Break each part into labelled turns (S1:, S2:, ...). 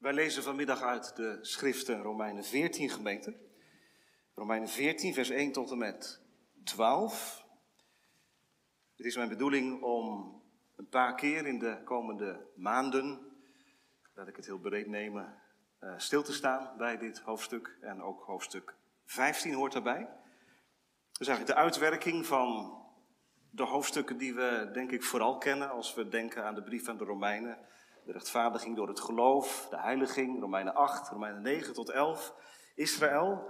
S1: Wij lezen vanmiddag uit de schriften Romeinen 14 gemeente. Romeinen 14, vers 1 tot en met 12. Het is mijn bedoeling om een paar keer in de komende maanden, laat ik het heel breed nemen, uh, stil te staan bij dit hoofdstuk. En ook hoofdstuk 15 hoort daarbij. Dat is eigenlijk de uitwerking van de hoofdstukken die we denk ik vooral kennen als we denken aan de brief aan de Romeinen. De rechtvaardiging door het geloof, de heiliging, Romeinen 8, Romeinen 9 tot 11, Israël.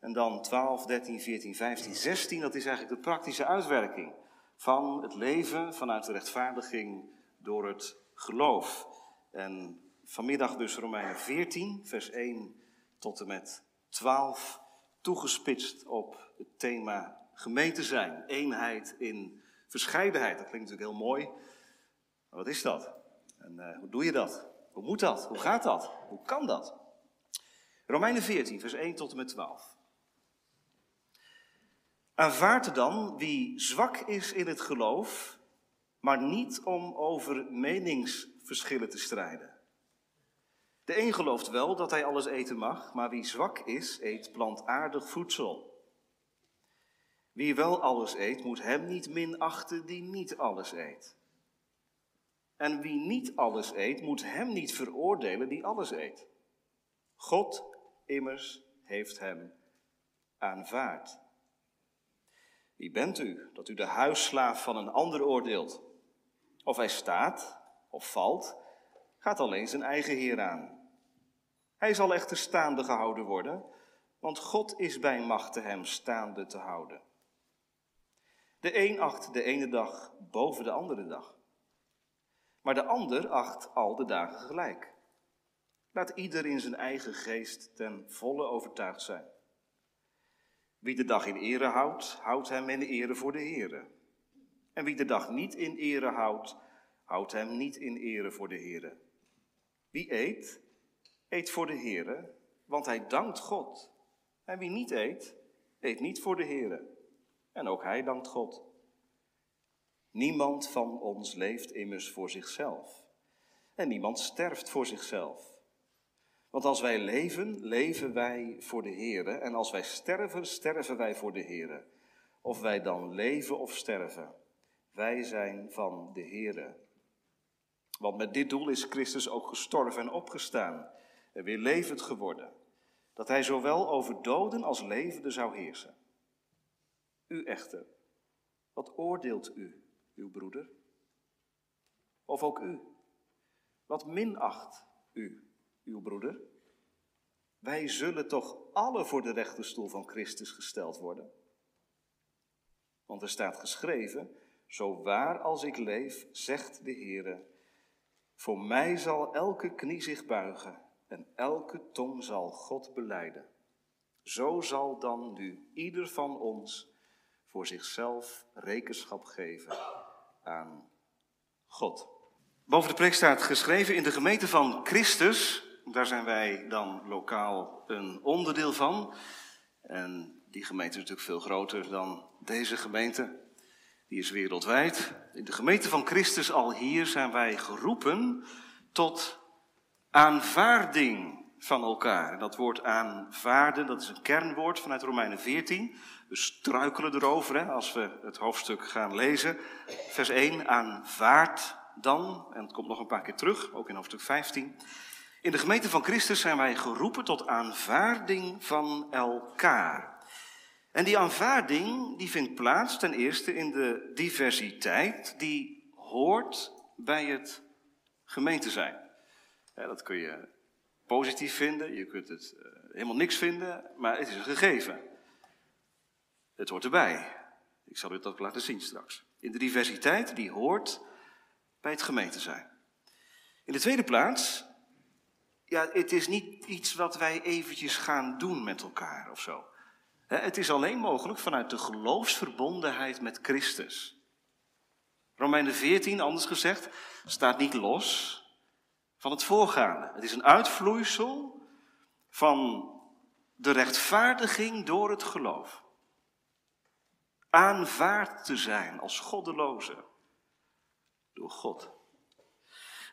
S1: En dan 12, 13, 14, 15, 16, dat is eigenlijk de praktische uitwerking van het leven vanuit de rechtvaardiging door het geloof. En vanmiddag dus Romeinen 14, vers 1 tot en met 12, toegespitst op het thema gemeente zijn, eenheid in verscheidenheid. Dat klinkt natuurlijk heel mooi, maar wat is dat? En uh, hoe doe je dat? Hoe moet dat? Hoe gaat dat? Hoe kan dat? Romeinen 14, vers 1 tot en met 12. Aanvaard dan wie zwak is in het geloof, maar niet om over meningsverschillen te strijden. De een gelooft wel dat hij alles eten mag, maar wie zwak is, eet plantaardig voedsel. Wie wel alles eet, moet hem niet minachten die niet alles eet. En wie niet alles eet, moet hem niet veroordelen die alles eet. God immers heeft hem aanvaard. Wie bent u dat u de huisslaaf van een ander oordeelt? Of hij staat of valt, gaat alleen zijn eigen Heer aan. Hij zal echter staande gehouden worden, want God is bij machte hem staande te houden. De een acht de ene dag boven de andere dag. Maar de ander acht al de dagen gelijk. Laat ieder in zijn eigen geest ten volle overtuigd zijn. Wie de dag in ere houdt, houdt hem in ere voor de Heere. En wie de dag niet in ere houdt, houdt hem niet in ere voor de Heere. Wie eet, eet voor de Heere, want hij dankt God. En wie niet eet, eet niet voor de Heere. En ook hij dankt God. Niemand van ons leeft immers voor zichzelf. En niemand sterft voor zichzelf. Want als wij leven, leven wij voor de Heere. En als wij sterven, sterven wij voor de Heere. Of wij dan leven of sterven, wij zijn van de Heere. Want met dit doel is Christus ook gestorven en opgestaan en weer levend geworden. Dat hij zowel over doden als levenden zou heersen. U echter, wat oordeelt u, uw broeder? Of ook u? Wat minacht u, uw broeder? Wij zullen toch alle voor de rechterstoel van Christus gesteld worden? Want er staat geschreven, zo waar als ik leef, zegt de Heere, voor mij zal elke knie zich buigen en elke tong zal God beleiden. Zo zal dan nu ieder van ons voor zichzelf rekenschap geven aan God. Boven de preek staat geschreven in de gemeente van Christus. Daar zijn wij dan lokaal een onderdeel van. En die gemeente is natuurlijk veel groter dan deze gemeente. Die is wereldwijd. In de gemeente van Christus al hier zijn wij geroepen tot aanvaarding van elkaar. En dat woord aanvaarden, dat is een kernwoord vanuit Romeinen 14. We struikelen erover hè, als we het hoofdstuk gaan lezen. Vers 1, aanvaard dan, en het komt nog een paar keer terug, ook in hoofdstuk 15. In de gemeente van Christus zijn wij geroepen tot aanvaarding van elkaar. En die aanvaarding die vindt plaats ten eerste in de diversiteit die hoort bij het gemeente zijn. dat kun je positief vinden, je kunt het uh, helemaal niks vinden, maar het is een gegeven. Het hoort erbij. Ik zal u dat laten zien straks. In de diversiteit die hoort bij het gemeente zijn. In de tweede plaats, ja, het is niet iets wat wij eventjes gaan doen met elkaar of zo. Het is alleen mogelijk vanuit de geloofsverbondenheid met Christus. Romeinen 14, anders gezegd, staat niet los van het voorgaande. Het is een uitvloeisel van de rechtvaardiging door het geloof. Aanvaard te zijn als goddeloze door God.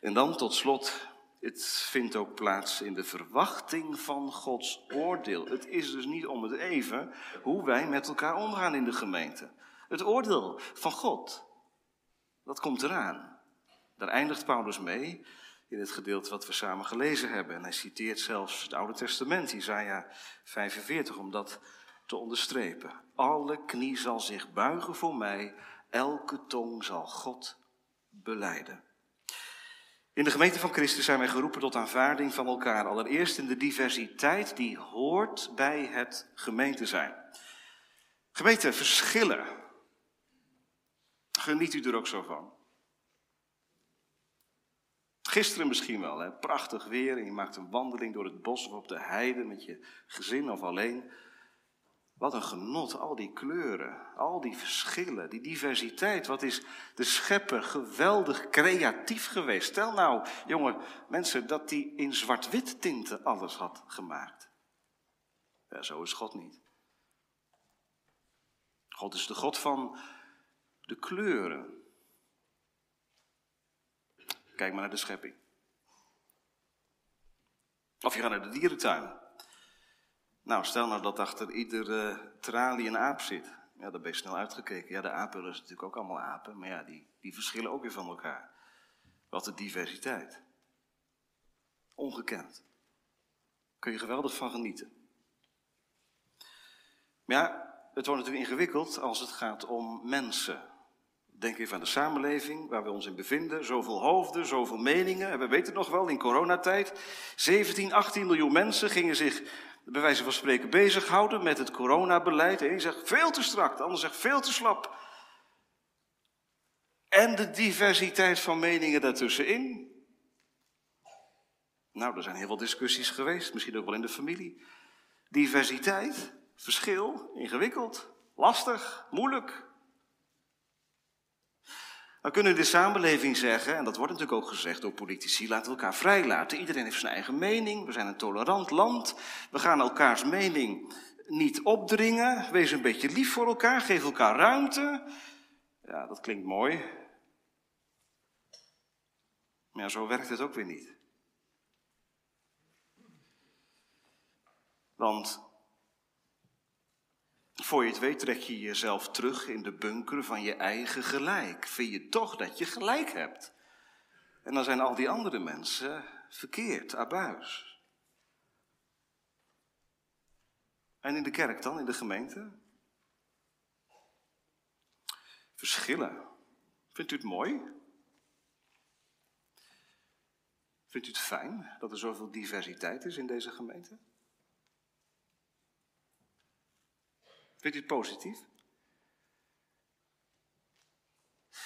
S1: En dan tot slot het vindt ook plaats in de verwachting van Gods oordeel. Het is dus niet om het even hoe wij met elkaar omgaan in de gemeente. Het oordeel van God, dat komt eraan. Daar eindigt Paulus mee in het gedeelte wat we samen gelezen hebben. En hij citeert zelfs het Oude Testament, Isaiah 45, om dat te onderstrepen. Alle knie zal zich buigen voor mij, elke tong zal God beleiden. In de gemeente van Christus zijn wij geroepen tot aanvaarding van elkaar. Allereerst in de diversiteit die hoort bij het gemeente zijn. Gemeente, verschillen. Geniet u er ook zo van? Gisteren misschien wel, hè? prachtig weer en je maakt een wandeling door het bos of op de heide met je gezin of alleen. Wat een genot, al die kleuren, al die verschillen, die diversiteit. Wat is de schepper geweldig creatief geweest. Stel nou, jongen, mensen, dat hij in zwart-wit tinten alles had gemaakt. Ja, zo is God niet. God is de God van de kleuren. Kijk maar naar de schepping. Of je gaat naar de dierentuin. Nou, stel nou dat achter iedere tralie een aap zit. Ja, dan ben je snel uitgekeken. Ja, de apen is natuurlijk ook allemaal apen, maar ja, die, die verschillen ook weer van elkaar. Wat een diversiteit. Ongekend. Kun je geweldig van genieten. Maar ja, het wordt natuurlijk ingewikkeld als het gaat om mensen. Denk even aan de samenleving waar we ons in bevinden. Zoveel hoofden, zoveel meningen. En we weten het nog wel, in coronatijd. 17, 18 miljoen mensen gingen zich bij wijze van spreken bezighouden met het coronabeleid. De een zegt veel te strak, de ander zegt veel te slap. En de diversiteit van meningen daartussenin. Nou, er zijn heel veel discussies geweest, misschien ook wel in de familie. Diversiteit, verschil, ingewikkeld, lastig, moeilijk. Dan kunnen we de samenleving zeggen, en dat wordt natuurlijk ook gezegd door politici, laten we elkaar vrijlaten. Iedereen heeft zijn eigen mening, we zijn een tolerant land, we gaan elkaars mening niet opdringen, wees een beetje lief voor elkaar, geef elkaar ruimte. Ja, dat klinkt mooi. Maar ja, zo werkt het ook weer niet. Want voor je het weet trek je jezelf terug in de bunker van je eigen gelijk. Vind je toch dat je gelijk hebt. En dan zijn al die andere mensen verkeerd, abuis. En in de kerk dan, in de gemeente? Verschillen. Vindt u het mooi? Vindt u het fijn dat er zoveel diversiteit is in deze gemeente? Vindt u het positief?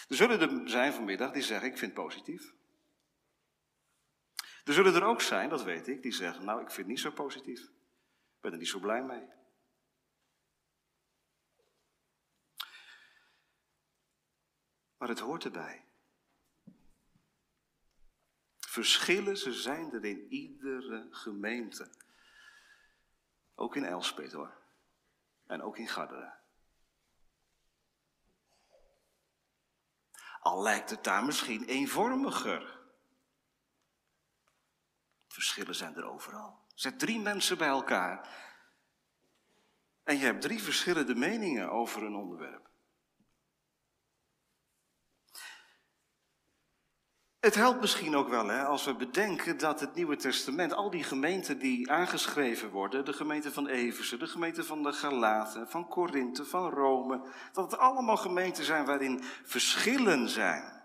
S1: Er zullen er zijn vanmiddag die zeggen, ik vind het positief. Er zullen er ook zijn, dat weet ik, die zeggen, nou, ik vind het niet zo positief. Ik ben er niet zo blij mee. Maar het hoort erbij. Verschillen, ze zijn er in iedere gemeente. Ook in Elspet hoor en ook in Garderen. Al lijkt het daar misschien eenvormiger. Verschillen zijn er overal. Zet drie mensen bij elkaar. En je hebt drie verschillende meningen over een onderwerp. Het helpt misschien ook wel hè, als we bedenken dat het Nieuwe Testament, al die gemeenten die aangeschreven worden, de gemeente van Eversen, de gemeente van de Galaten, van Korinthe, van Rome, dat het allemaal gemeenten zijn waarin verschillen zijn.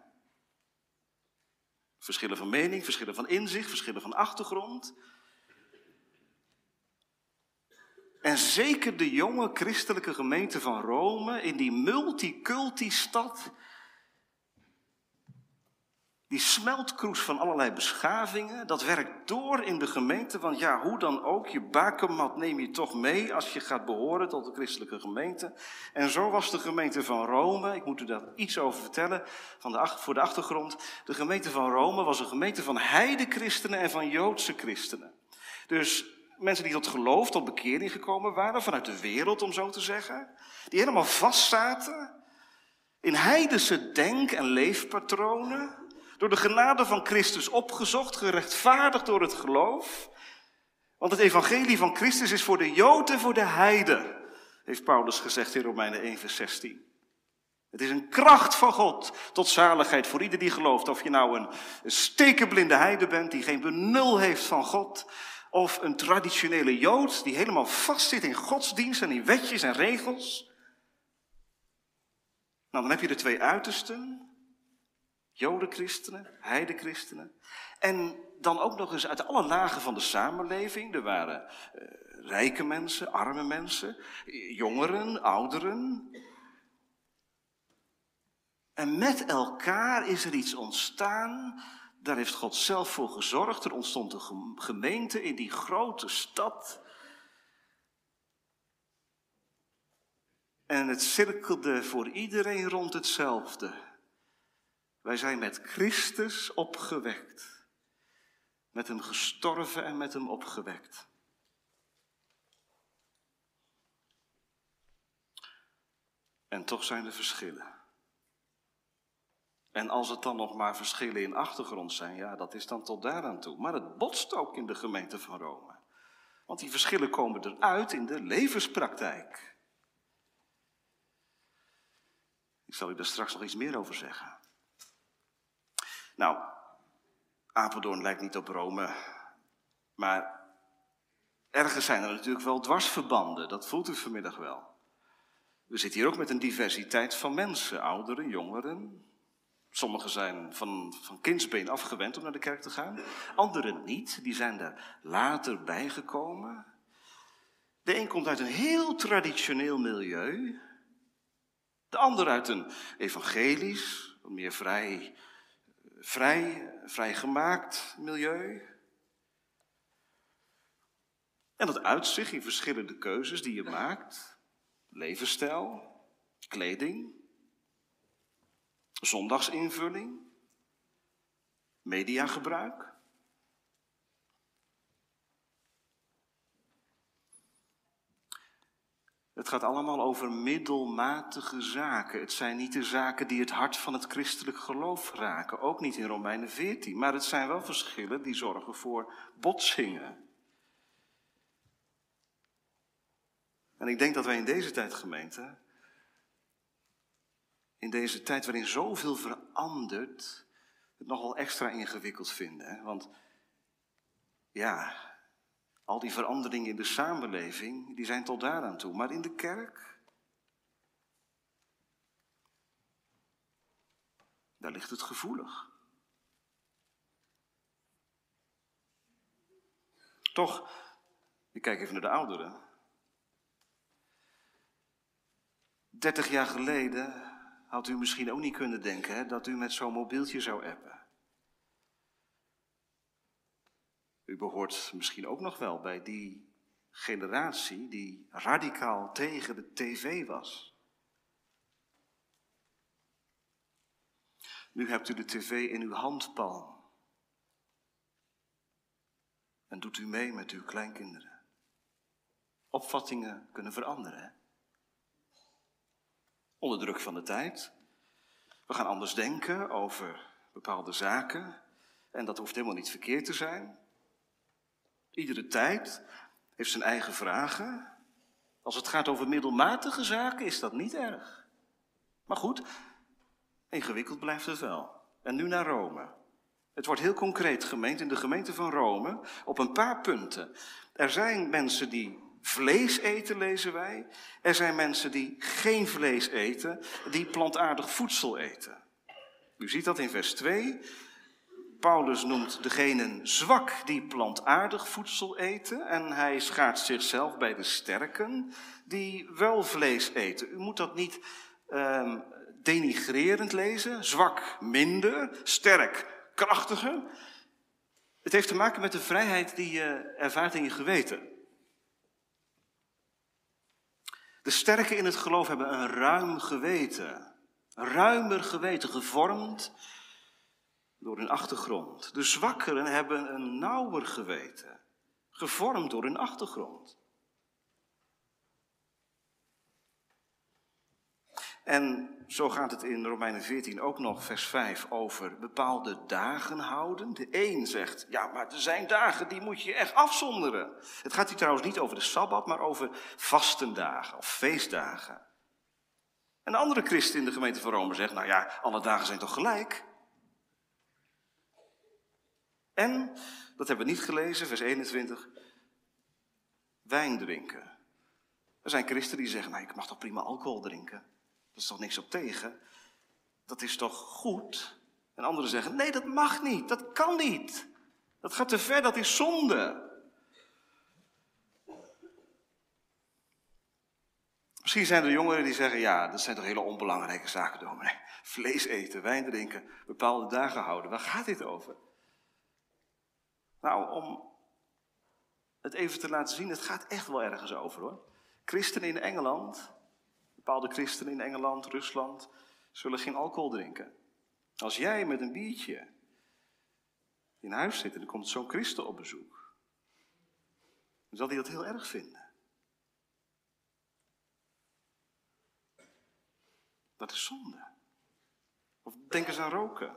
S1: Verschillen van mening, verschillen van inzicht, verschillen van achtergrond. En zeker de jonge christelijke gemeente van Rome, in die multiculti-stad, die smeltkroes van allerlei beschavingen, dat werkt door in de gemeente. Want ja, hoe dan ook, je bakermat neem je toch mee als je gaat behoren tot de christelijke gemeente. En zo was de gemeente van Rome, ik moet u daar iets over vertellen van de, voor de achtergrond. De gemeente van Rome was een gemeente van heide-christenen en van Joodse christenen. Dus mensen die tot geloof, tot bekering gekomen waren, vanuit de wereld om zo te zeggen. Die helemaal vastzaten in heidense denk- en leefpatronen Door de genade van Christus opgezocht, gerechtvaardigd door het geloof. Want het evangelie van Christus is voor de Jood en voor de Heiden, heeft Paulus gezegd in Romeinen 1, vers 16. Het is een kracht van God tot zaligheid voor ieder die gelooft. Of je nou een, een stekenblinde heide bent die geen benul heeft van God. Of een traditionele Jood die helemaal vastzit in godsdienst en in wetjes en regels. Nou, dan heb je de twee uitersten. Jodenchristenen, heidenchristenen. En dan ook nog eens uit alle lagen van de samenleving. Er waren uh, rijke mensen, arme mensen, jongeren, ouderen. En met elkaar is er iets ontstaan. Daar heeft God zelf voor gezorgd. Er ontstond een gemeente in die grote stad. En het cirkelde voor iedereen rond hetzelfde. Wij zijn met Christus opgewekt. Met hem gestorven en met hem opgewekt. En toch zijn er verschillen. En als het dan nog maar verschillen in achtergrond zijn, ja, dat is dan tot daaraan toe. Maar het botst ook in de gemeente van Rome. Want die verschillen komen eruit in de levenspraktijk. Ik zal u daar straks nog iets meer over zeggen. Nou, Apeldoorn lijkt niet op Rome, maar ergens zijn er natuurlijk wel dwarsverbanden. Dat voelt u vanmiddag wel. We zitten hier ook met een diversiteit van mensen, ouderen, jongeren, Sommigen zijn van, van kindsbeen afgewend om naar de kerk te gaan. Anderen niet, die zijn daar later bijgekomen. De een komt uit een heel traditioneel milieu. De ander uit een evangelisch, meer vrij, vrij, vrijgemaakt milieu. En dat uit zich in verschillende keuzes die je maakt. Levensstijl, kleding, Zondagsinvulling, mediagebruik. Het gaat allemaal over middelmatige zaken. Het zijn niet de zaken die het hart van het christelijk geloof raken. Ook niet in Romeinen 14. Maar het zijn wel verschillen die zorgen voor botsingen. En ik denk dat wij in deze tijd, gemeente, in deze tijd waarin zoveel verandert, het nogal extra ingewikkeld vinden. Hè? Want ja, al die veranderingen in de samenleving, die zijn tot daaraan toe. Maar in de kerk, daar ligt het gevoelig. Toch, ik kijk even naar de ouderen. Dertig jaar geleden had u misschien ook niet kunnen denken hè, dat u met zo'n mobieltje zou appen. U behoort misschien ook nog wel bij die generatie die radicaal tegen de tv was. Nu hebt u de tv in uw handpalm. En doet u mee met uw kleinkinderen. Opvattingen kunnen veranderen. Onder druk van de tijd. We gaan anders denken over bepaalde zaken. En dat hoeft helemaal niet verkeerd te zijn. Iedere tijd heeft zijn eigen vragen. Als het gaat over middelmatige zaken is dat niet erg. Maar goed, ingewikkeld blijft het wel. En nu naar Rome. Het wordt heel concreet gemeend in de gemeente van Rome op een paar punten. Er zijn mensen die vlees eten, lezen wij. Er zijn mensen die geen vlees eten, die plantaardig voedsel eten. U ziet dat in vers 2. Paulus noemt degenen zwak die plantaardig voedsel eten en hij schaart zichzelf bij de sterken die wel vlees eten. U moet dat niet um, denigrerend lezen, zwak minder, sterk krachtiger. Het heeft te maken met de vrijheid die je ervaart in je geweten. De sterken in het geloof hebben een ruim geweten. Ruimer geweten, gevormd door hun achtergrond. De zwakkeren hebben een nauwer geweten, gevormd door hun achtergrond. En zo gaat het in Romeinen 14 ook nog, vers 5, over bepaalde dagen houden. De een zegt, ja, maar er zijn dagen die moet je echt afzonderen. Het gaat hier trouwens niet over de Sabbat, maar over vastendagen of feestdagen. Een andere christen in de gemeente van Rome zegt, nou ja, alle dagen zijn toch gelijk? En, dat hebben we niet gelezen, vers 21, wijn drinken. Er zijn christenen die zeggen, nou ik mag toch prima alcohol drinken? Dat is toch niks op tegen? Dat is toch goed? En anderen zeggen, nee dat mag niet, dat kan niet. Dat gaat te ver, dat is zonde. Misschien zijn er jongeren die zeggen, ja, dat zijn toch hele onbelangrijke zaken, dominee. Vlees eten, wijn drinken, bepaalde dagen houden. Waar gaat dit over? Nou, om het even te laten zien, het gaat echt wel ergens over hoor. Christenen in Engeland, bepaalde christenen in Engeland, Rusland, zullen geen alcohol drinken. Als jij met een biertje in huis zit en er komt zo'n christen op bezoek, dan zal hij dat heel erg vinden. Dat is zonde. Of denk eens aan roken.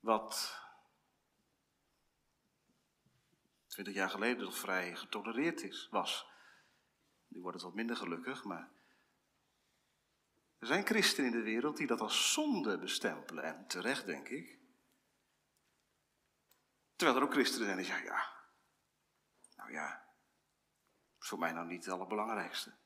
S1: Wat twintig jaar geleden nog vrij getolereerd is, was. Nu wordt het wat minder gelukkig, maar er zijn christenen in de wereld die dat als zonde bestempelen. En terecht, denk ik. Terwijl er ook christenen zijn die zeggen, ja, nou ja, is voor mij nou niet het allerbelangrijkste.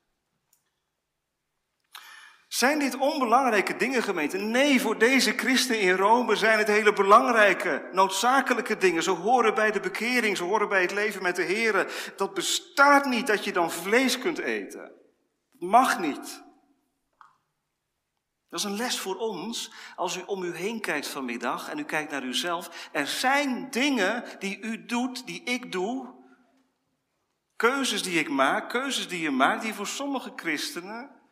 S1: Zijn dit onbelangrijke dingen, gemeente? Nee, voor deze christen in Rome zijn het hele belangrijke, noodzakelijke dingen. Ze horen bij de bekering, ze horen bij het leven met de Heer. Dat bestaat niet dat je dan vlees kunt eten. Dat mag niet. Dat is een les voor ons als u om u heen kijkt vanmiddag en u kijkt naar uzelf. Er zijn dingen die u doet, die ik doe. Keuzes die ik maak, keuzes die je maakt, die voor sommige christenen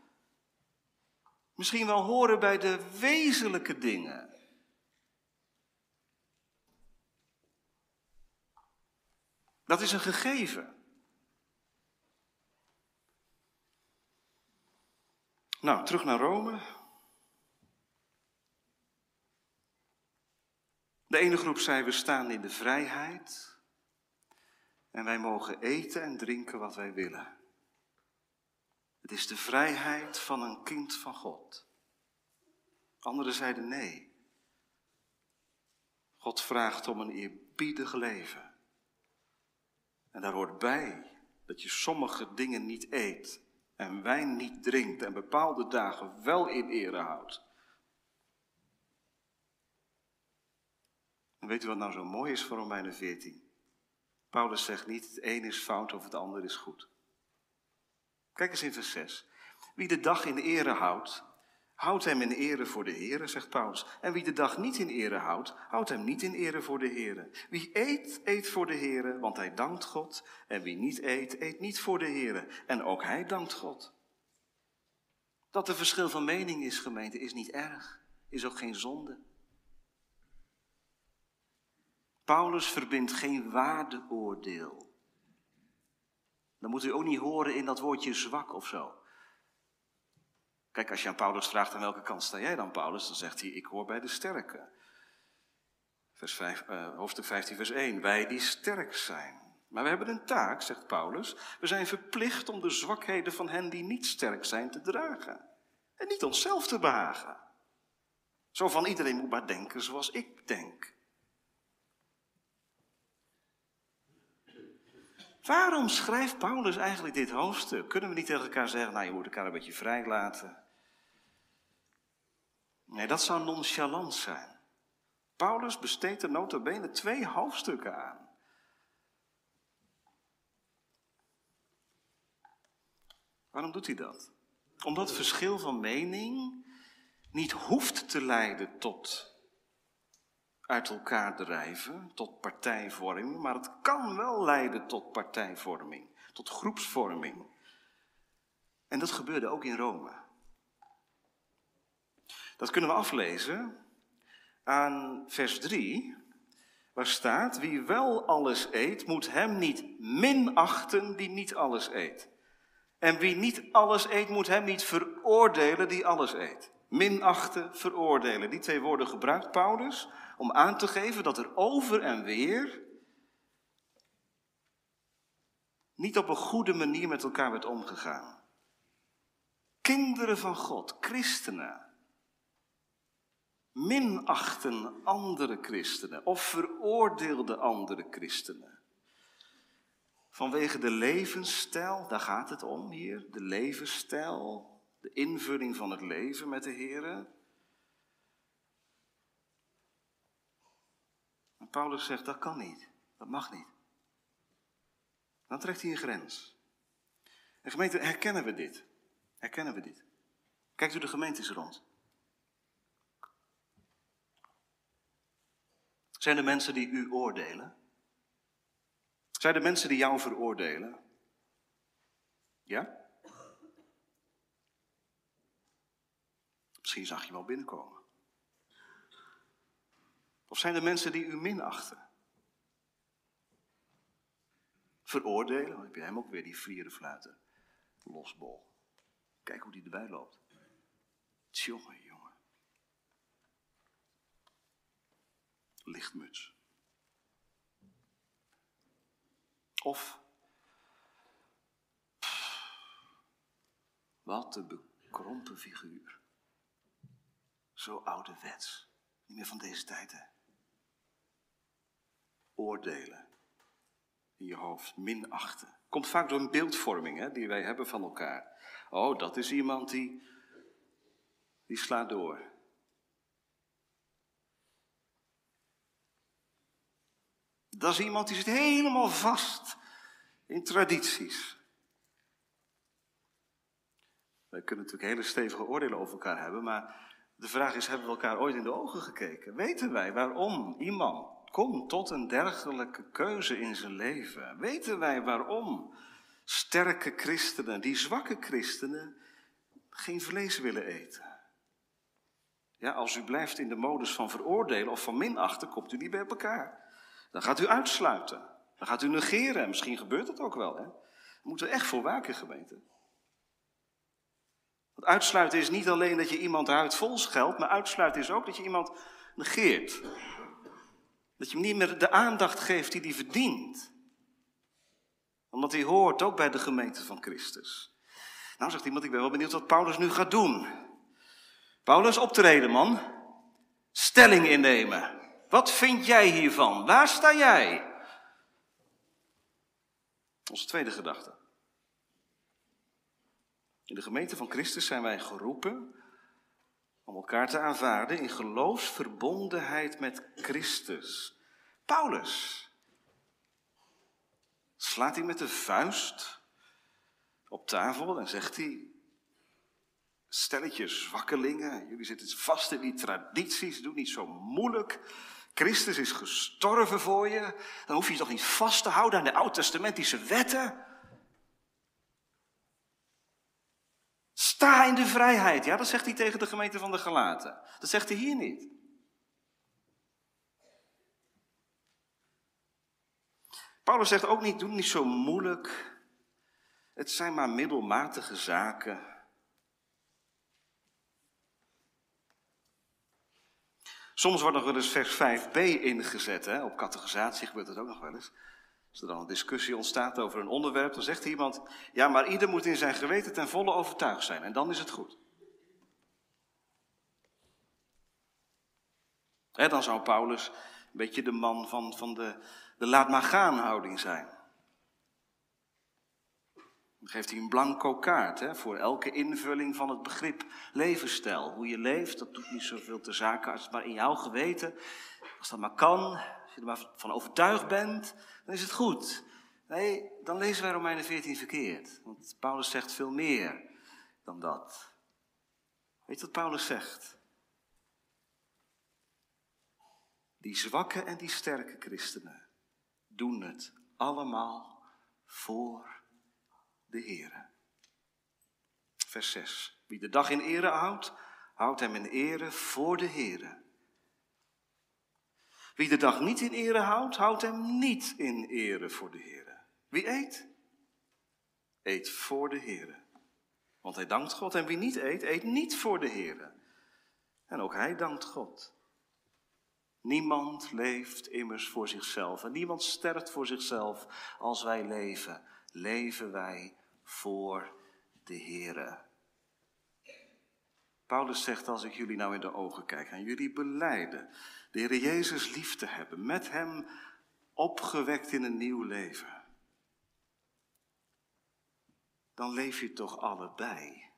S1: misschien wel horen bij de wezenlijke dingen. Dat is een gegeven. Nou, terug naar Rome. De ene groep zei: We staan in de vrijheid en wij mogen eten en drinken wat wij willen. Het is de vrijheid van een kind van God. Anderen zeiden nee. God vraagt om een eerbiedig leven. En daar hoort bij dat je sommige dingen niet eet en wijn niet drinkt en bepaalde dagen wel in ere houdt. Weet u wat nou zo mooi is voor Romeinen 14? Paulus zegt niet het een is fout of het ander is goed. Kijk eens in vers 6. Wie de dag in ere houdt, houdt hem in ere voor de Heer, zegt Paulus. En wie de dag niet in ere houdt, houdt hem niet in ere voor de Heer. Wie eet, eet voor de Heer, want hij dankt God. En wie niet eet, eet niet voor de Heer. En ook hij dankt God. Dat er verschil van mening is, gemeente, is niet erg. Is ook geen zonde. Paulus verbindt geen waardeoordeel dan moet u ook niet horen in dat woordje zwak of zo. Kijk, als je aan Paulus vraagt aan welke kant sta jij dan, Paulus, dan zegt hij: Ik hoor bij de sterke. Vers 5, uh, hoofdstuk 15, vers 1. Wij die sterk zijn. Maar we hebben een taak, zegt Paulus. We zijn verplicht om de zwakheden van hen die niet sterk zijn te dragen. En niet onszelf te behagen. Zo van iedereen moet maar denken zoals ik denk. Waarom schrijft Paulus eigenlijk dit hoofdstuk? Kunnen we niet tegen elkaar zeggen, nou je moet elkaar een beetje vrij laten? Nee, dat zou nonchalant zijn. Paulus besteedt er nota bene twee hoofdstukken aan. Waarom doet hij dat? Omdat verschil van mening niet hoeft te leiden tot uit elkaar drijven tot partijvorming, maar het kan wel leiden tot partijvorming, tot groepsvorming. En dat gebeurde ook in Rome. Dat kunnen we aflezen aan vers 3, waar staat: Wie wel alles eet, moet hem niet minachten die niet alles eet. En wie niet alles eet, moet hem niet veroordelen die alles eet. Minachten, veroordelen. Die twee woorden gebruikt Paulus om aan te geven dat er over en weer niet op een goede manier met elkaar werd omgegaan. Kinderen van God, christenen, minachten andere christenen of veroordeelden andere christenen. Vanwege de levensstijl, daar gaat het om hier, de levensstijl, de invulling van het leven met de Heer. En Paulus zegt dat kan niet, dat mag niet. Dan trekt hij een grens. En gemeente, herkennen we dit? Herkennen we dit? Kijkt u de gemeentes rond. Zijn er mensen die u oordelen? Zijn er mensen die jou veroordelen? Ja? Misschien zag je wel binnenkomen. Of zijn er mensen die u minachten? Veroordelen, dan heb je hem ook weer die vierde fluiten. Losbol. Kijk hoe die erbij loopt. Tjonge, jongen. Lichtmuts. Of, wat een bekrompen figuur. Zo ouderwets. Niet meer van deze tijd, hè? Oordelen. In je hoofd, minachten. Komt vaak door een beeldvorming hè, die wij hebben van elkaar. Oh, dat is iemand die, die slaat door. Dat is iemand die zit helemaal vast in tradities. Wij kunnen natuurlijk hele stevige oordelen over elkaar hebben, maar de vraag is, hebben we elkaar ooit in de ogen gekeken? Weten wij waarom iemand komt tot een dergelijke keuze in zijn leven? Weten wij waarom sterke christenen, die zwakke christenen, geen vlees willen eten? Ja, als u blijft in de modus van veroordelen of van minachten, komt u niet bij elkaar. Dan gaat u uitsluiten. Dan gaat u negeren. En misschien gebeurt dat ook wel. Hè? Moeten we echt voor waken, gemeente. Uitsluiten is niet alleen dat je iemand huid vol scheldt, maar uitsluiten is ook dat je iemand negeert. Dat je hem niet meer de aandacht geeft die hij verdient. Omdat hij hoort ook bij de gemeente van Christus. Nou zegt iemand, ik ben wel benieuwd wat Paulus nu gaat doen. Paulus, optreden man. Stelling innemen. Wat vind jij hiervan? Waar sta jij? Onze tweede gedachte. In de gemeente van Christus zijn wij geroepen om elkaar te aanvaarden in geloofsverbondenheid met Christus. Paulus slaat hij met de vuist op tafel en zegt hij, stelletje zwakkelingen, jullie zitten vast in die tradities, doe niet zo moeilijk. Christus is gestorven voor je, dan hoef je je toch niet vast te houden aan de oud-testamentische wetten. Sta in de vrijheid. Ja, dat zegt hij tegen de gemeente van de Galaten. Dat zegt hij hier niet. Paulus zegt ook niet, doe niet zo moeilijk. Het zijn maar middelmatige zaken. Soms wordt nog wel eens vers 5b ingezet. Hè? Op categorisatie gebeurt dat ook nog wel eens. Als er dan een discussie ontstaat over een onderwerp, dan zegt iemand: Ja, maar ieder moet in zijn geweten ten volle overtuigd zijn en dan is het goed. dan zou Paulus een beetje de man van, van de, de laat maar gaan houding zijn. Dan geeft hij een blanco kaart voor elke invulling van het begrip levensstijl. Hoe je leeft, dat doet niet zoveel te zaken als het maar in jouw geweten, als dat maar kan, als je er maar van overtuigd bent, dan is het goed. Nee, dan lezen wij Romeinen 14 verkeerd. Want Paulus zegt veel meer dan dat. Weet je wat Paulus zegt? Die zwakke en die sterke christenen doen het allemaal voor de Heer. Vers 6. Wie de dag in ere houdt, houdt hem in ere voor de Heer. Wie de dag niet in ere houdt, houdt hem niet in ere voor de Heer. Wie eet, eet voor de Heere. Want hij dankt God. En wie niet eet, eet niet voor de Heere. En ook hij dankt God. Niemand leeft immers voor zichzelf. En niemand sterft voor zichzelf. Als wij leven, leven wij voor de Heere. Paulus zegt, als ik jullie nou in de ogen kijk en jullie beleiden de Heer Jezus lief te hebben, met Hem opgewekt in een nieuw leven, dan leef je toch allebei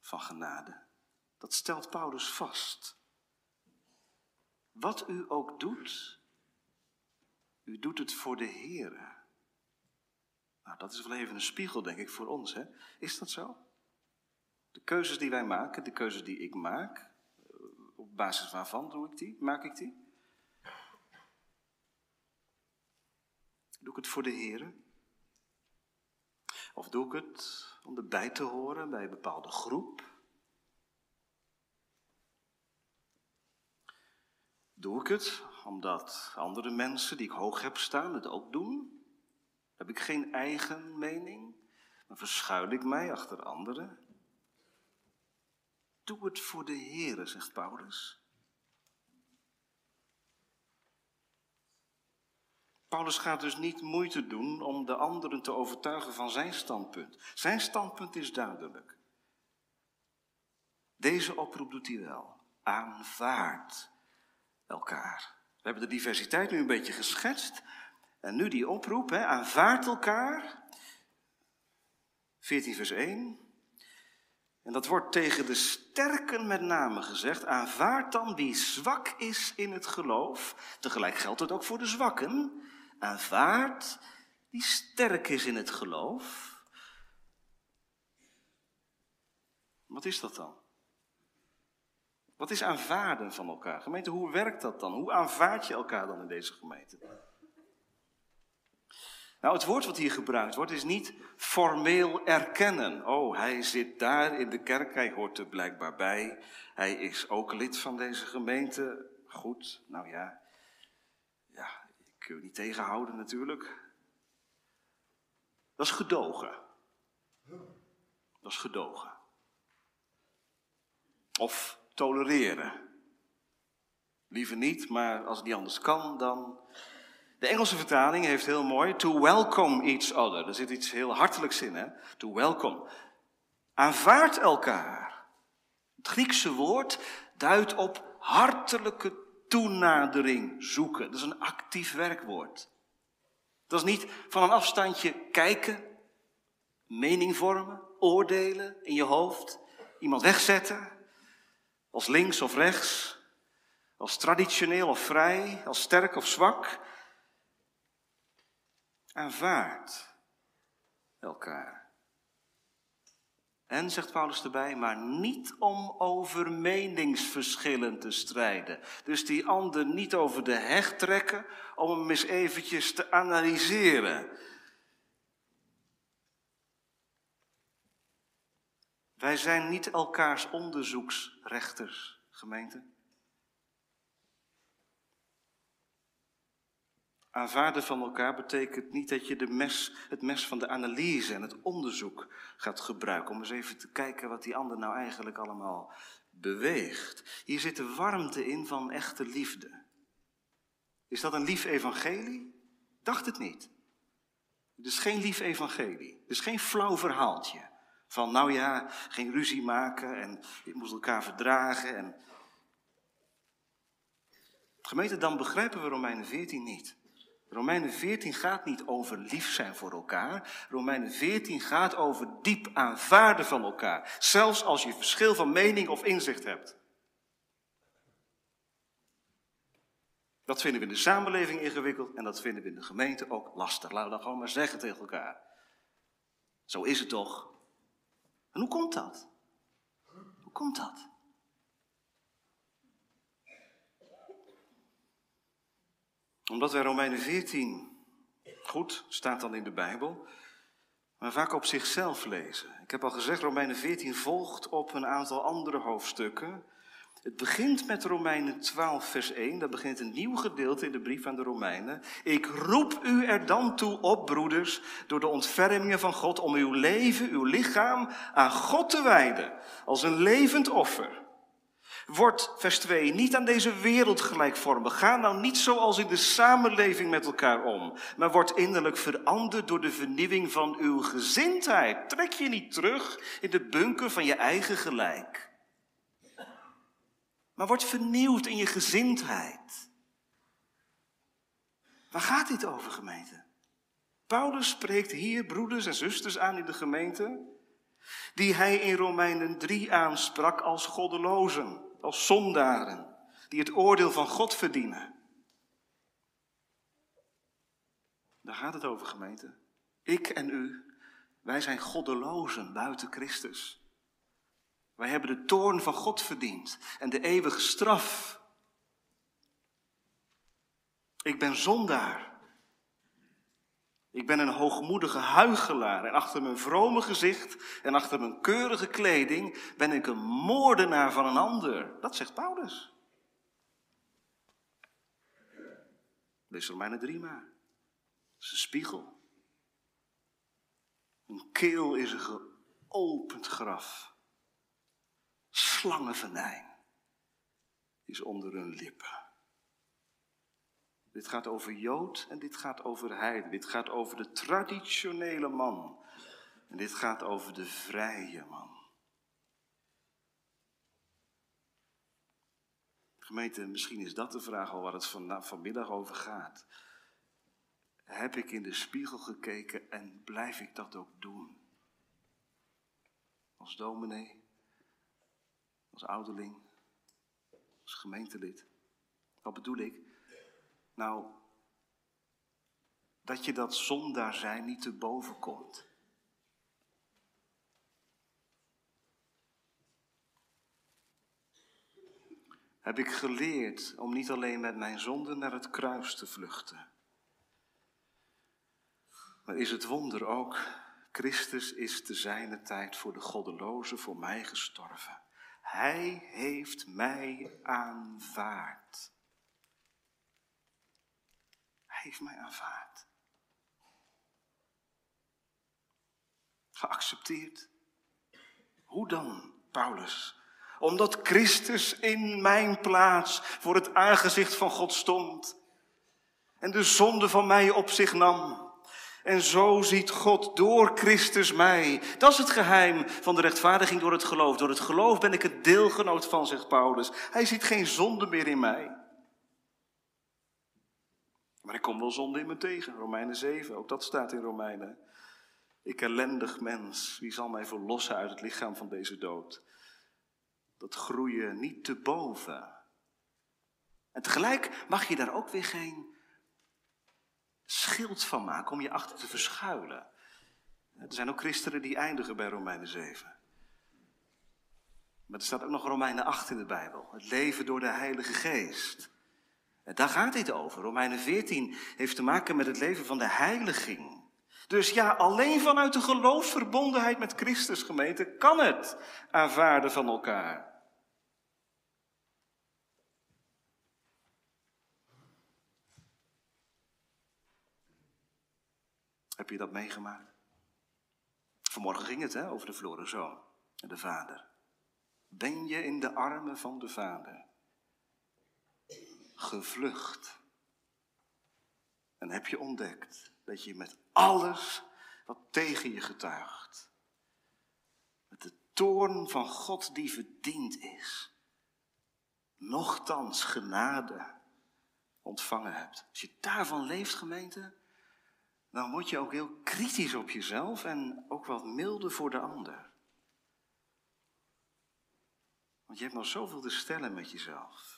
S1: van genade. Dat stelt Paulus vast. Wat u ook doet, u doet het voor de Heer. Nou, dat is wel even een spiegel, denk ik, voor ons. Hè? Is dat zo? De keuzes die wij maken, de keuzes die ik maak, basis waarvan doe ik die, maak ik die? Doe ik het voor de Heer? Of doe ik het om erbij te horen bij een bepaalde groep? Doe ik het omdat andere mensen die ik hoog heb staan het ook doen? Heb ik geen eigen mening? Dan verschuil ik mij achter anderen? Doe het voor de Heere, zegt Paulus. Paulus gaat dus niet moeite doen om de anderen te overtuigen van zijn standpunt. Zijn standpunt is duidelijk. Deze oproep doet hij wel. Aanvaard elkaar. We hebben de diversiteit nu een beetje geschetst. En nu die oproep, hè, aanvaard elkaar. 14 vers 1. En dat wordt tegen de sterken met name gezegd. Aanvaard dan wie zwak is in het geloof. Tegelijk geldt het ook voor de zwakken. Aanvaard wie sterk is in het geloof. Wat is dat dan? Wat is aanvaarden van elkaar? Gemeente, hoe werkt dat dan? Hoe aanvaard je elkaar dan in deze gemeente? Nou, het woord wat hier gebruikt wordt is niet formeel erkennen. Oh, hij zit daar in de kerk, hij hoort er blijkbaar bij. Hij is ook lid van deze gemeente. Goed, nou ja. Ja, ik je niet tegenhouden natuurlijk. Dat is gedogen. Dat is gedogen. Of tolereren. Liever niet, maar als het niet anders kan, dan de Engelse vertaling heeft heel mooi, to welcome each other. Er zit iets heel hartelijks in, hè? To welcome. Aanvaard elkaar. Het Griekse woord duidt op hartelijke toenadering zoeken. Dat is een actief werkwoord. Dat is niet van een afstandje kijken, mening vormen, oordelen in je hoofd, iemand wegzetten, als links of rechts, als traditioneel of vrij, als sterk of zwak aanvaard elkaar. En, zegt Paulus erbij, maar niet om over meningsverschillen te strijden. Dus die ander niet over de heg trekken om hem eens eventjes te analyseren. Wij zijn niet elkaars onderzoeksrechters, gemeente. Aanvaarden van elkaar betekent niet dat je de mes, het mes van de analyse en het onderzoek gaat gebruiken. Om eens even te kijken wat die ander nou eigenlijk allemaal beweegt. Hier zit de warmte in van echte liefde. Is dat een lief evangelie? Dacht het niet. Het is geen lief evangelie. Het is geen flauw verhaaltje. Van nou ja, geen ruzie maken en je moest elkaar verdragen. En... Gemeente, dan begrijpen we Romeinen 14 niet. Romeinen 14 gaat niet over lief zijn voor elkaar. Romeinen 14 gaat over diep aanvaarden van elkaar. Zelfs als je verschil van mening of inzicht hebt. Dat vinden we in de samenleving ingewikkeld en dat vinden we in de gemeente ook lastig. Laten we dan gewoon maar zeggen tegen elkaar. Zo is het toch? En hoe komt dat? Hoe komt dat? Omdat wij Romeinen 14 goed, staat dan in de Bijbel, maar vaak op zichzelf lezen. Ik heb al gezegd, Romeinen 14 volgt op een aantal andere hoofdstukken. Het begint met Romeinen 12, vers 1. Dat begint een nieuw gedeelte in de brief aan de Romeinen. Ik roep u er dan toe op, broeders, door de ontfermingen van God, om uw leven, uw lichaam aan God te wijden, als een levend offer. Word, vers 2, niet aan deze wereld gelijkvormig. Ga nou niet zoals in de samenleving met elkaar om, maar word innerlijk veranderd door de vernieuwing van uw gezindheid. Trek je niet terug in de bunker van je eigen gelijk. Maar word vernieuwd in je gezindheid. Waar gaat dit over, gemeente? Paulus spreekt hier broeders en zusters aan in de gemeente, die hij in Romeinen 3 aansprak als goddelozen, als zondaren, die het oordeel van God verdienen. Daar gaat het over, gemeente. Ik en u, wij zijn goddelozen buiten Christus. Wij hebben de toorn van God verdiend en de eeuwige straf. Ik ben zondaar. Ik ben een hoogmoedige huigelaar en achter mijn vrome gezicht en achter mijn keurige kleding ben ik een moordenaar van een ander. Dat zegt Paulus. Lees Romeinen 3 maar. Dat is een spiegel. Een keel is een geopend graf. Slangenvenijn is onder hun lippen. Dit gaat over Jood en dit gaat over Heiden. Dit gaat over de traditionele man. En dit gaat over de vrije man. Gemeente, misschien is dat de vraag al waar het van, vanmiddag over gaat. Heb ik in de spiegel gekeken en blijf ik dat ook doen? Als dominee, als ouderling, als gemeentelid. Wat bedoel ik? Nou, dat je dat zondaar zijn niet te boven komt. Heb ik geleerd om niet alleen met mijn zonde naar het kruis te vluchten. Maar is het wonder ook, Christus is te zijne tijd voor de goddelozen voor mij gestorven. Hij heeft mij aanvaard. Heeft mij aanvaard. Geaccepteerd. Hoe dan, Paulus? Omdat Christus in mijn plaats voor het aangezicht van God stond en de zonde van mij op zich nam. En zo ziet God door Christus mij. Dat is het geheim van de rechtvaardiging door het geloof. Door het geloof ben ik het deelgenoot van, zegt Paulus. Hij ziet geen zonde meer in mij. Maar ik kom wel zonde in me tegen. Romeinen 7, ook dat staat in Romeinen. Ik ellendig mens, wie zal mij verlossen uit het lichaam van deze dood? Dat groeien niet te boven. En tegelijk mag je daar ook weer geen schild van maken om je achter te verschuilen. Er zijn ook christenen die eindigen bij Romeinen 7. Maar er staat ook nog Romeinen 8 in de Bijbel. Het leven door de Heilige Geest. Daar gaat dit over. Romeinen 14 heeft te maken met het leven van de heiliging. Dus ja, alleen vanuit de geloofsverbondenheid met Christus, gemeente, kan het aanvaarden van elkaar. Heb je dat meegemaakt? Vanmorgen ging het hè, over de verloren zoon en de vader. Ben je in de armen van de vader? Gevlucht. En heb je ontdekt dat je met alles wat tegen je getuigt, met de toorn van God die verdiend is, nochtans genade ontvangen hebt. Als je daarvan leeft, gemeente, dan word je ook heel kritisch op jezelf en ook wat milder voor de ander. Want je hebt nog zoveel te stellen met jezelf.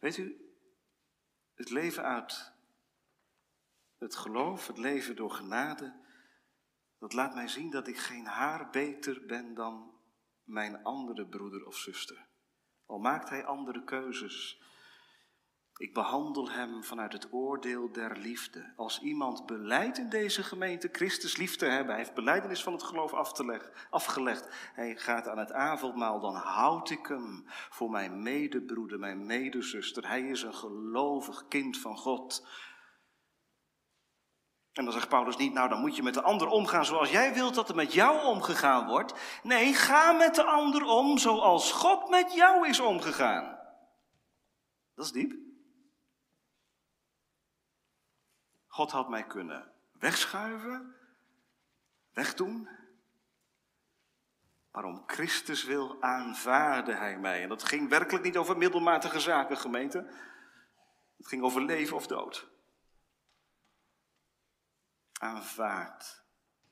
S1: Weet u, het leven uit het geloof, het leven door genade, dat laat mij zien dat ik geen haar beter ben dan mijn andere broeder of zuster. Al maakt hij andere keuzes, Ik behandel hem vanuit het oordeel der liefde. Als iemand beleidt in deze gemeente Christus lief te hebben, hij heeft beleidenis van het geloof afgelegd, hij gaat aan het avondmaal, dan houd ik hem voor mijn medebroeder, mijn medezuster. Hij is een gelovig kind van God. En dan zegt Paulus niet, nou dan moet je met de ander omgaan zoals jij wilt dat er met jou omgegaan wordt. Nee, ga met de ander om zoals God met jou is omgegaan. Dat is diep. God had mij kunnen wegschuiven, wegdoen. Maar om Christus wil aanvaarde hij mij. En dat ging werkelijk niet over middelmatige zaken, gemeente. Het ging over leven of dood. Aanvaard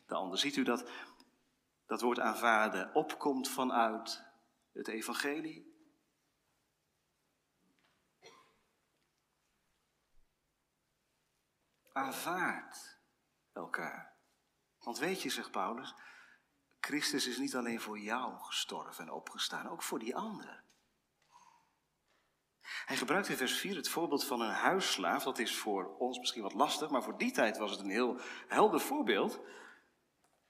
S1: de ander. Ziet u dat dat woord aanvaarden opkomt vanuit het evangelie? Aanvaard elkaar. Want weet je, zegt Paulus, Christus is niet alleen voor jou gestorven en opgestaan, ook voor die anderen. Hij gebruikt in vers 4 het voorbeeld van een huisslaaf. Dat is voor ons misschien wat lastig, maar voor die tijd was het een heel helder voorbeeld.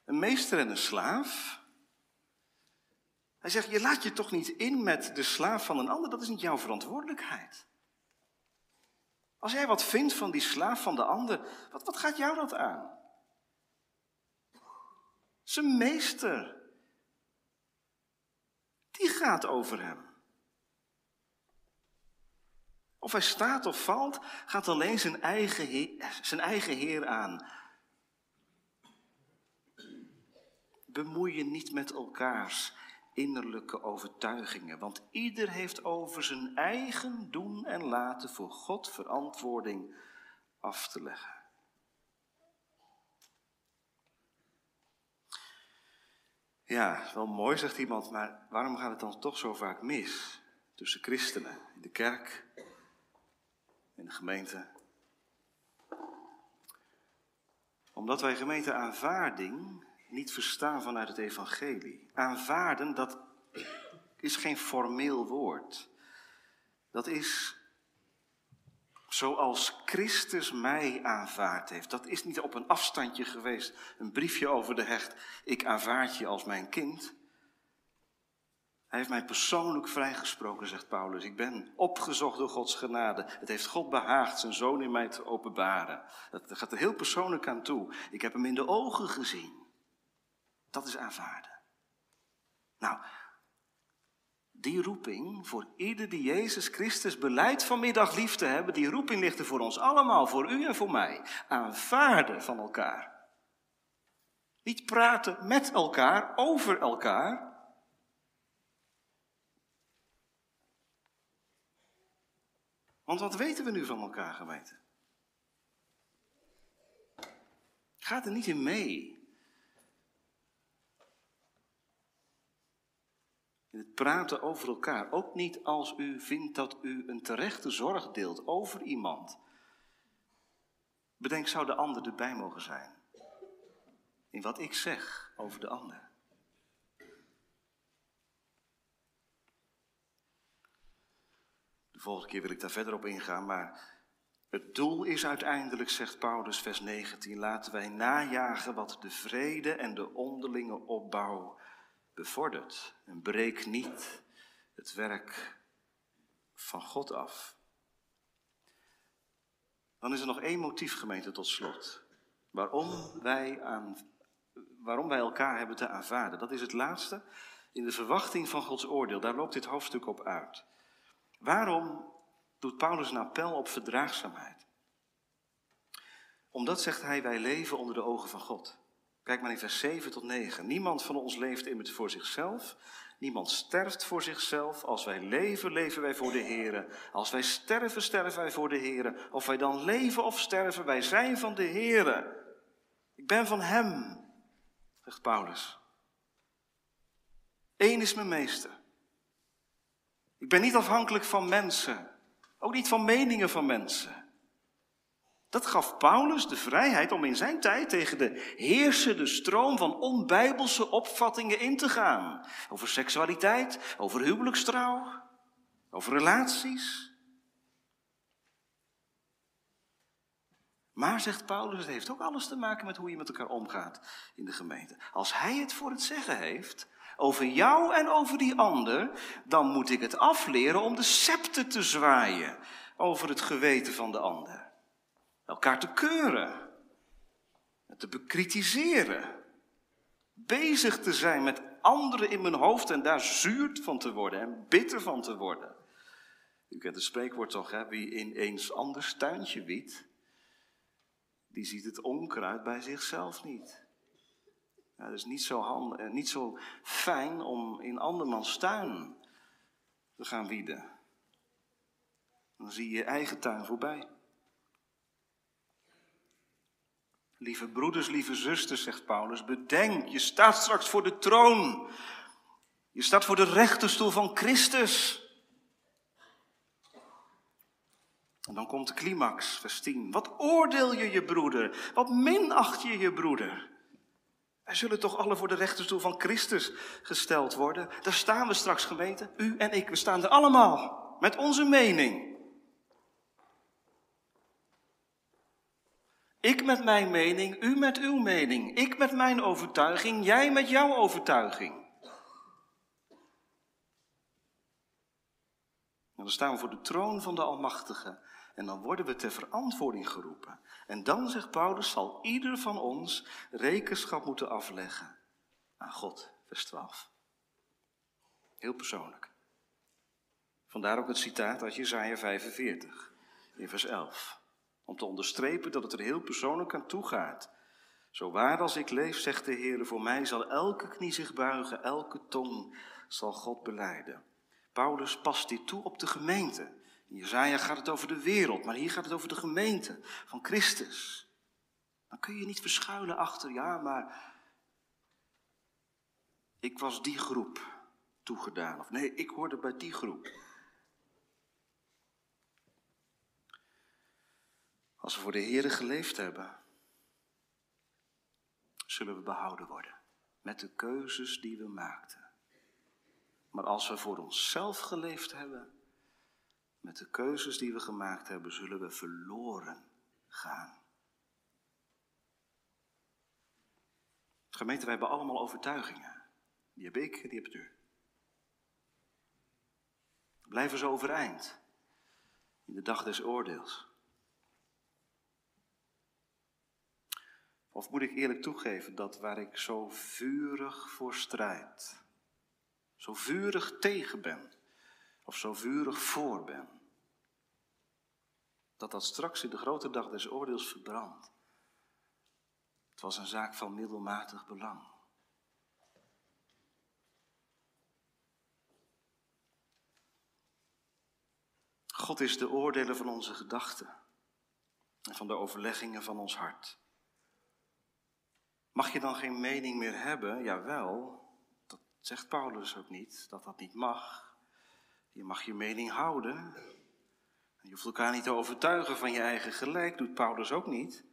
S1: Een meester en een slaaf. Hij zegt, je laat je toch niet in met de slaaf van een ander, dat is niet jouw verantwoordelijkheid. Als jij wat vindt van die slaaf van de ander, wat, wat gaat jou dat aan? Zijn meester, die gaat over hem. Of hij staat of valt, gaat alleen zijn eigen, heer, zijn eigen heer aan. Bemoei je niet met elkaars innerlijke overtuigingen. Want ieder heeft over zijn eigen doen en laten voor God verantwoording af te leggen. Ja, wel mooi, zegt iemand, maar waarom gaat het dan toch zo vaak mis tussen christenen in de kerk, in de gemeente? Omdat wij gemeente aanvaarding niet verstaan vanuit het evangelie. Aanvaarden, dat is geen formeel woord. Dat is zoals Christus mij aanvaard heeft. Dat is niet op een afstandje geweest, een briefje over de hecht. Ik aanvaard je als mijn kind. Hij heeft mij persoonlijk vrijgesproken, zegt Paulus. Ik ben opgezocht door Gods genade. Het heeft God behaagd zijn zoon in mij te openbaren. Dat gaat er heel persoonlijk aan toe. Ik heb hem in de ogen gezien. Dat is aanvaarden. Nou, die roeping voor ieder die Jezus Christus beleidt vanmiddag lief te hebben, die roeping ligt er voor ons allemaal, voor u en voor mij. Aanvaarden van elkaar. Niet praten met elkaar, over elkaar. Want wat weten we nu van elkaar, gemeente? Gaat er niet in mee. Het praten over elkaar. Ook niet als u vindt dat u een terechte zorg deelt over iemand. Bedenk, zou de ander erbij mogen zijn? In wat ik zeg over de ander. De volgende keer wil ik daar verder op ingaan, maar het doel is uiteindelijk, zegt Paulus, vers 19, laten wij najagen wat de vrede en de onderlinge opbouw bevordert en breek niet het werk van God af. Dan is er nog één motief, gemeente, tot slot. Waarom wij, aan, waarom wij elkaar hebben te aanvaarden. Dat is het laatste in de verwachting van Gods oordeel. Daar loopt dit hoofdstuk op uit. Waarom doet Paulus een appel op verdraagzaamheid? Omdat, zegt hij, wij leven onder de ogen van God. Kijk maar in vers 7 tot 9. Niemand van ons leeft immers voor zichzelf. Niemand sterft voor zichzelf. Als wij leven, leven wij voor de Heer. Als wij sterven, sterven wij voor de Heer. Of wij dan leven of sterven, wij zijn van de Heer. Ik ben van Hem, zegt Paulus. Eén is mijn meester. Ik ben niet afhankelijk van mensen. Ook niet van meningen van mensen. Dat gaf Paulus de vrijheid om in zijn tijd tegen de heersende stroom van onbijbelse opvattingen in te gaan. Over seksualiteit, over huwelijkstrouw, over relaties. Maar, zegt Paulus, het heeft ook alles te maken met hoe je met elkaar omgaat in de gemeente. Als hij het voor het zeggen heeft, over jou en over die ander, dan moet ik het afleren om de scepter te zwaaien over het geweten van de ander. Elkaar te keuren, te bekritiseren, bezig te zijn met anderen in mijn hoofd en daar zuurd van te worden en bitter van te worden. U kent het spreekwoord toch, hè? wie in eens anders tuintje wiet, die ziet het onkruid bij zichzelf niet. Ja, het is niet zo, hand, eh, niet zo fijn om in andermans tuin te gaan wieden. Dan zie je je eigen tuin voorbij. Lieve broeders, lieve zusters, zegt Paulus, bedenk, je staat straks voor de troon. Je staat voor de rechterstoel van Christus. En dan komt de climax, vers 10. Wat oordeel je je broeder? Wat minacht je je broeder? Wij zullen toch alle voor de rechterstoel van Christus gesteld worden? Daar staan we straks, gemeente. U en ik, we staan er allemaal. Met onze mening. Ik met mijn mening, u met uw mening. Ik met mijn overtuiging, jij met jouw overtuiging. En dan staan we voor de troon van de Almachtige. En dan worden we ter verantwoording geroepen. En dan, zegt Paulus, zal ieder van ons rekenschap moeten afleggen aan God, vers 12. Heel persoonlijk. Vandaar ook het citaat uit Jezaja 45, in vers 11. Om te onderstrepen dat het er heel persoonlijk aan toe gaat. Zo waar als ik leef, zegt de Heer, voor mij zal elke knie zich buigen, elke tong zal God beleiden. Paulus past dit toe op de gemeente. In Jezaja gaat het over de wereld, maar hier gaat het over de gemeente van Christus. Dan kun je niet verschuilen achter, ja, maar ik was die groep toegedaan. Of nee, ik hoorde bij die groep. Als we voor de Here geleefd hebben, zullen we behouden worden met de keuzes die we maakten. Maar als we voor onszelf geleefd hebben, met de keuzes die we gemaakt hebben, zullen we verloren gaan. Gemeente, wij hebben allemaal overtuigingen. Die heb ik, die hebt u. Blijven ze overeind in de dag des oordeels. Of moet ik eerlijk toegeven dat waar ik zo vurig voor strijd, zo vurig tegen ben, of zo vurig voor ben, dat dat straks in de grote dag des oordeels verbrandt. Het was een zaak van middelmatig belang. God is de oordeler van onze gedachten en van de overleggingen van ons hart. Mag je dan geen mening meer hebben? Jawel, dat zegt Paulus ook niet, dat dat niet mag. Je mag je mening houden. Je hoeft elkaar niet te overtuigen van je eigen gelijk, doet Paulus ook niet.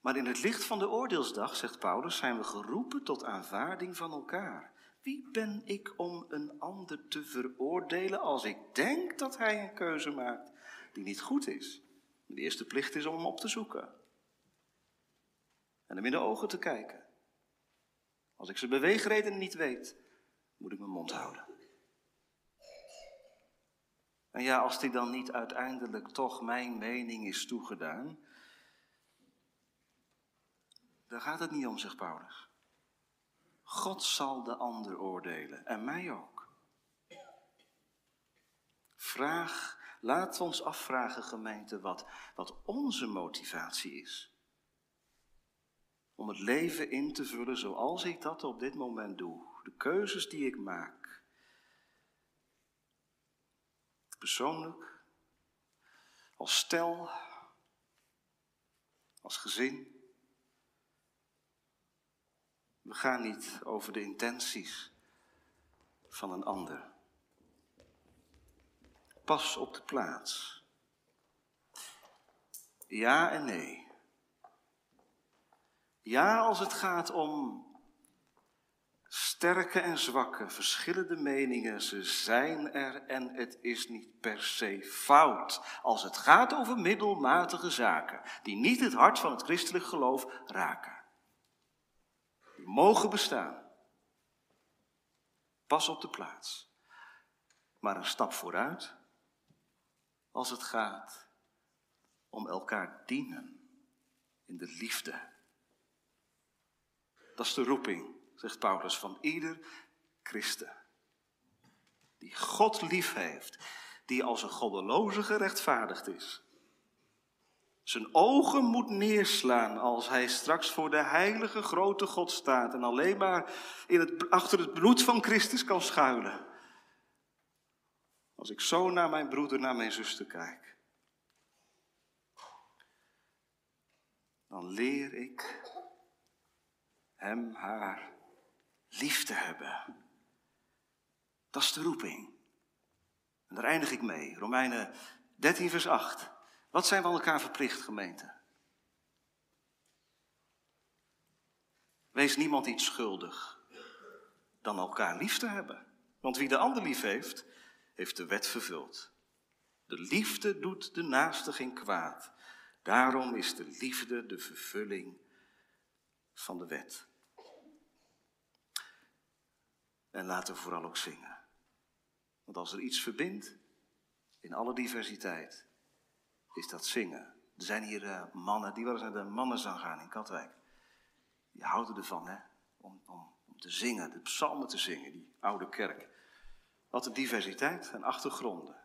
S1: Maar in het licht van de oordeelsdag, zegt Paulus, zijn we geroepen tot aanvaarding van elkaar. Wie ben ik om een ander te veroordelen als ik denk dat hij een keuze maakt die niet goed is? De eerste plicht is om hem op te zoeken en hem in de ogen te kijken. Als ik zijn beweegreden niet weet, moet ik mijn mond houden. En ja, als die dan niet uiteindelijk toch mijn mening is toegedaan, daar gaat het niet om, zegt Paulus. God zal de ander oordelen en mij ook. Vraag, laat ons afvragen, gemeente, wat, wat onze motivatie is om het leven in te vullen zoals ik dat op dit moment doe. De keuzes die ik maak. Persoonlijk, als stel, als gezin. We gaan niet over de intenties van een ander. Pas op de plaats. Ja en nee. Ja, als het gaat om sterke en zwakke, verschillende meningen, ze zijn er en het is niet per se fout. Als het gaat over middelmatige zaken, die niet het hart van het christelijk geloof raken. Die mogen bestaan. Pas op de plaats. Maar een stap vooruit als het gaat om elkaar dienen in de liefde. Dat is de roeping zegt Paulus, van ieder christen. Die God lief heeft, die als een goddeloze gerechtvaardigd is. Zijn ogen moet neerslaan als hij straks voor de heilige grote God staat en alleen maar in het, achter het bloed van Christus kan schuilen. Als ik zo naar mijn broeder, naar mijn zuster kijk, dan leer ik hem, haar lief te hebben. Dat is de roeping. En daar eindig ik mee. Romeinen 13, vers 8. Wat zijn we elkaar verplicht, gemeente? Wees niemand iets schuldig dan elkaar lief te hebben. Want wie de ander lief heeft, heeft de wet vervuld. De liefde doet de naaste geen kwaad. Daarom is de liefde de vervulling van de wet. En laten we vooral ook zingen. Want als er iets verbindt, in alle diversiteit, is dat zingen. Er zijn hier uh, mannen, die wel eens naar de mannenzang gaan in Katwijk. Die houden ervan, hè, om, om, om te zingen, de psalmen te zingen, die oude kerk. Wat een diversiteit en achtergronden.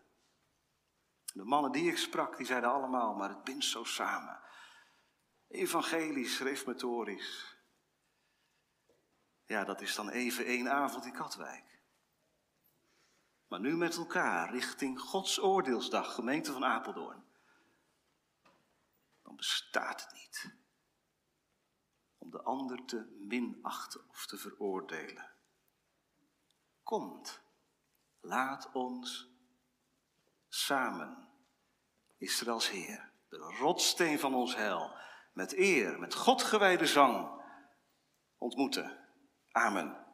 S1: De mannen die ik sprak, die zeiden allemaal, maar het bindt zo samen. Evangelisch, reformatorisch, ja, dat is dan even één avond in Katwijk. Maar nu met elkaar richting Gods oordeelsdag, gemeente van Apeldoorn. Dan bestaat het niet om de ander te minachten of te veroordelen. Komt, laat ons samen Israëls Heer, de rotsteen van ons heil, met eer, met God gewijde zang ontmoeten. Amen.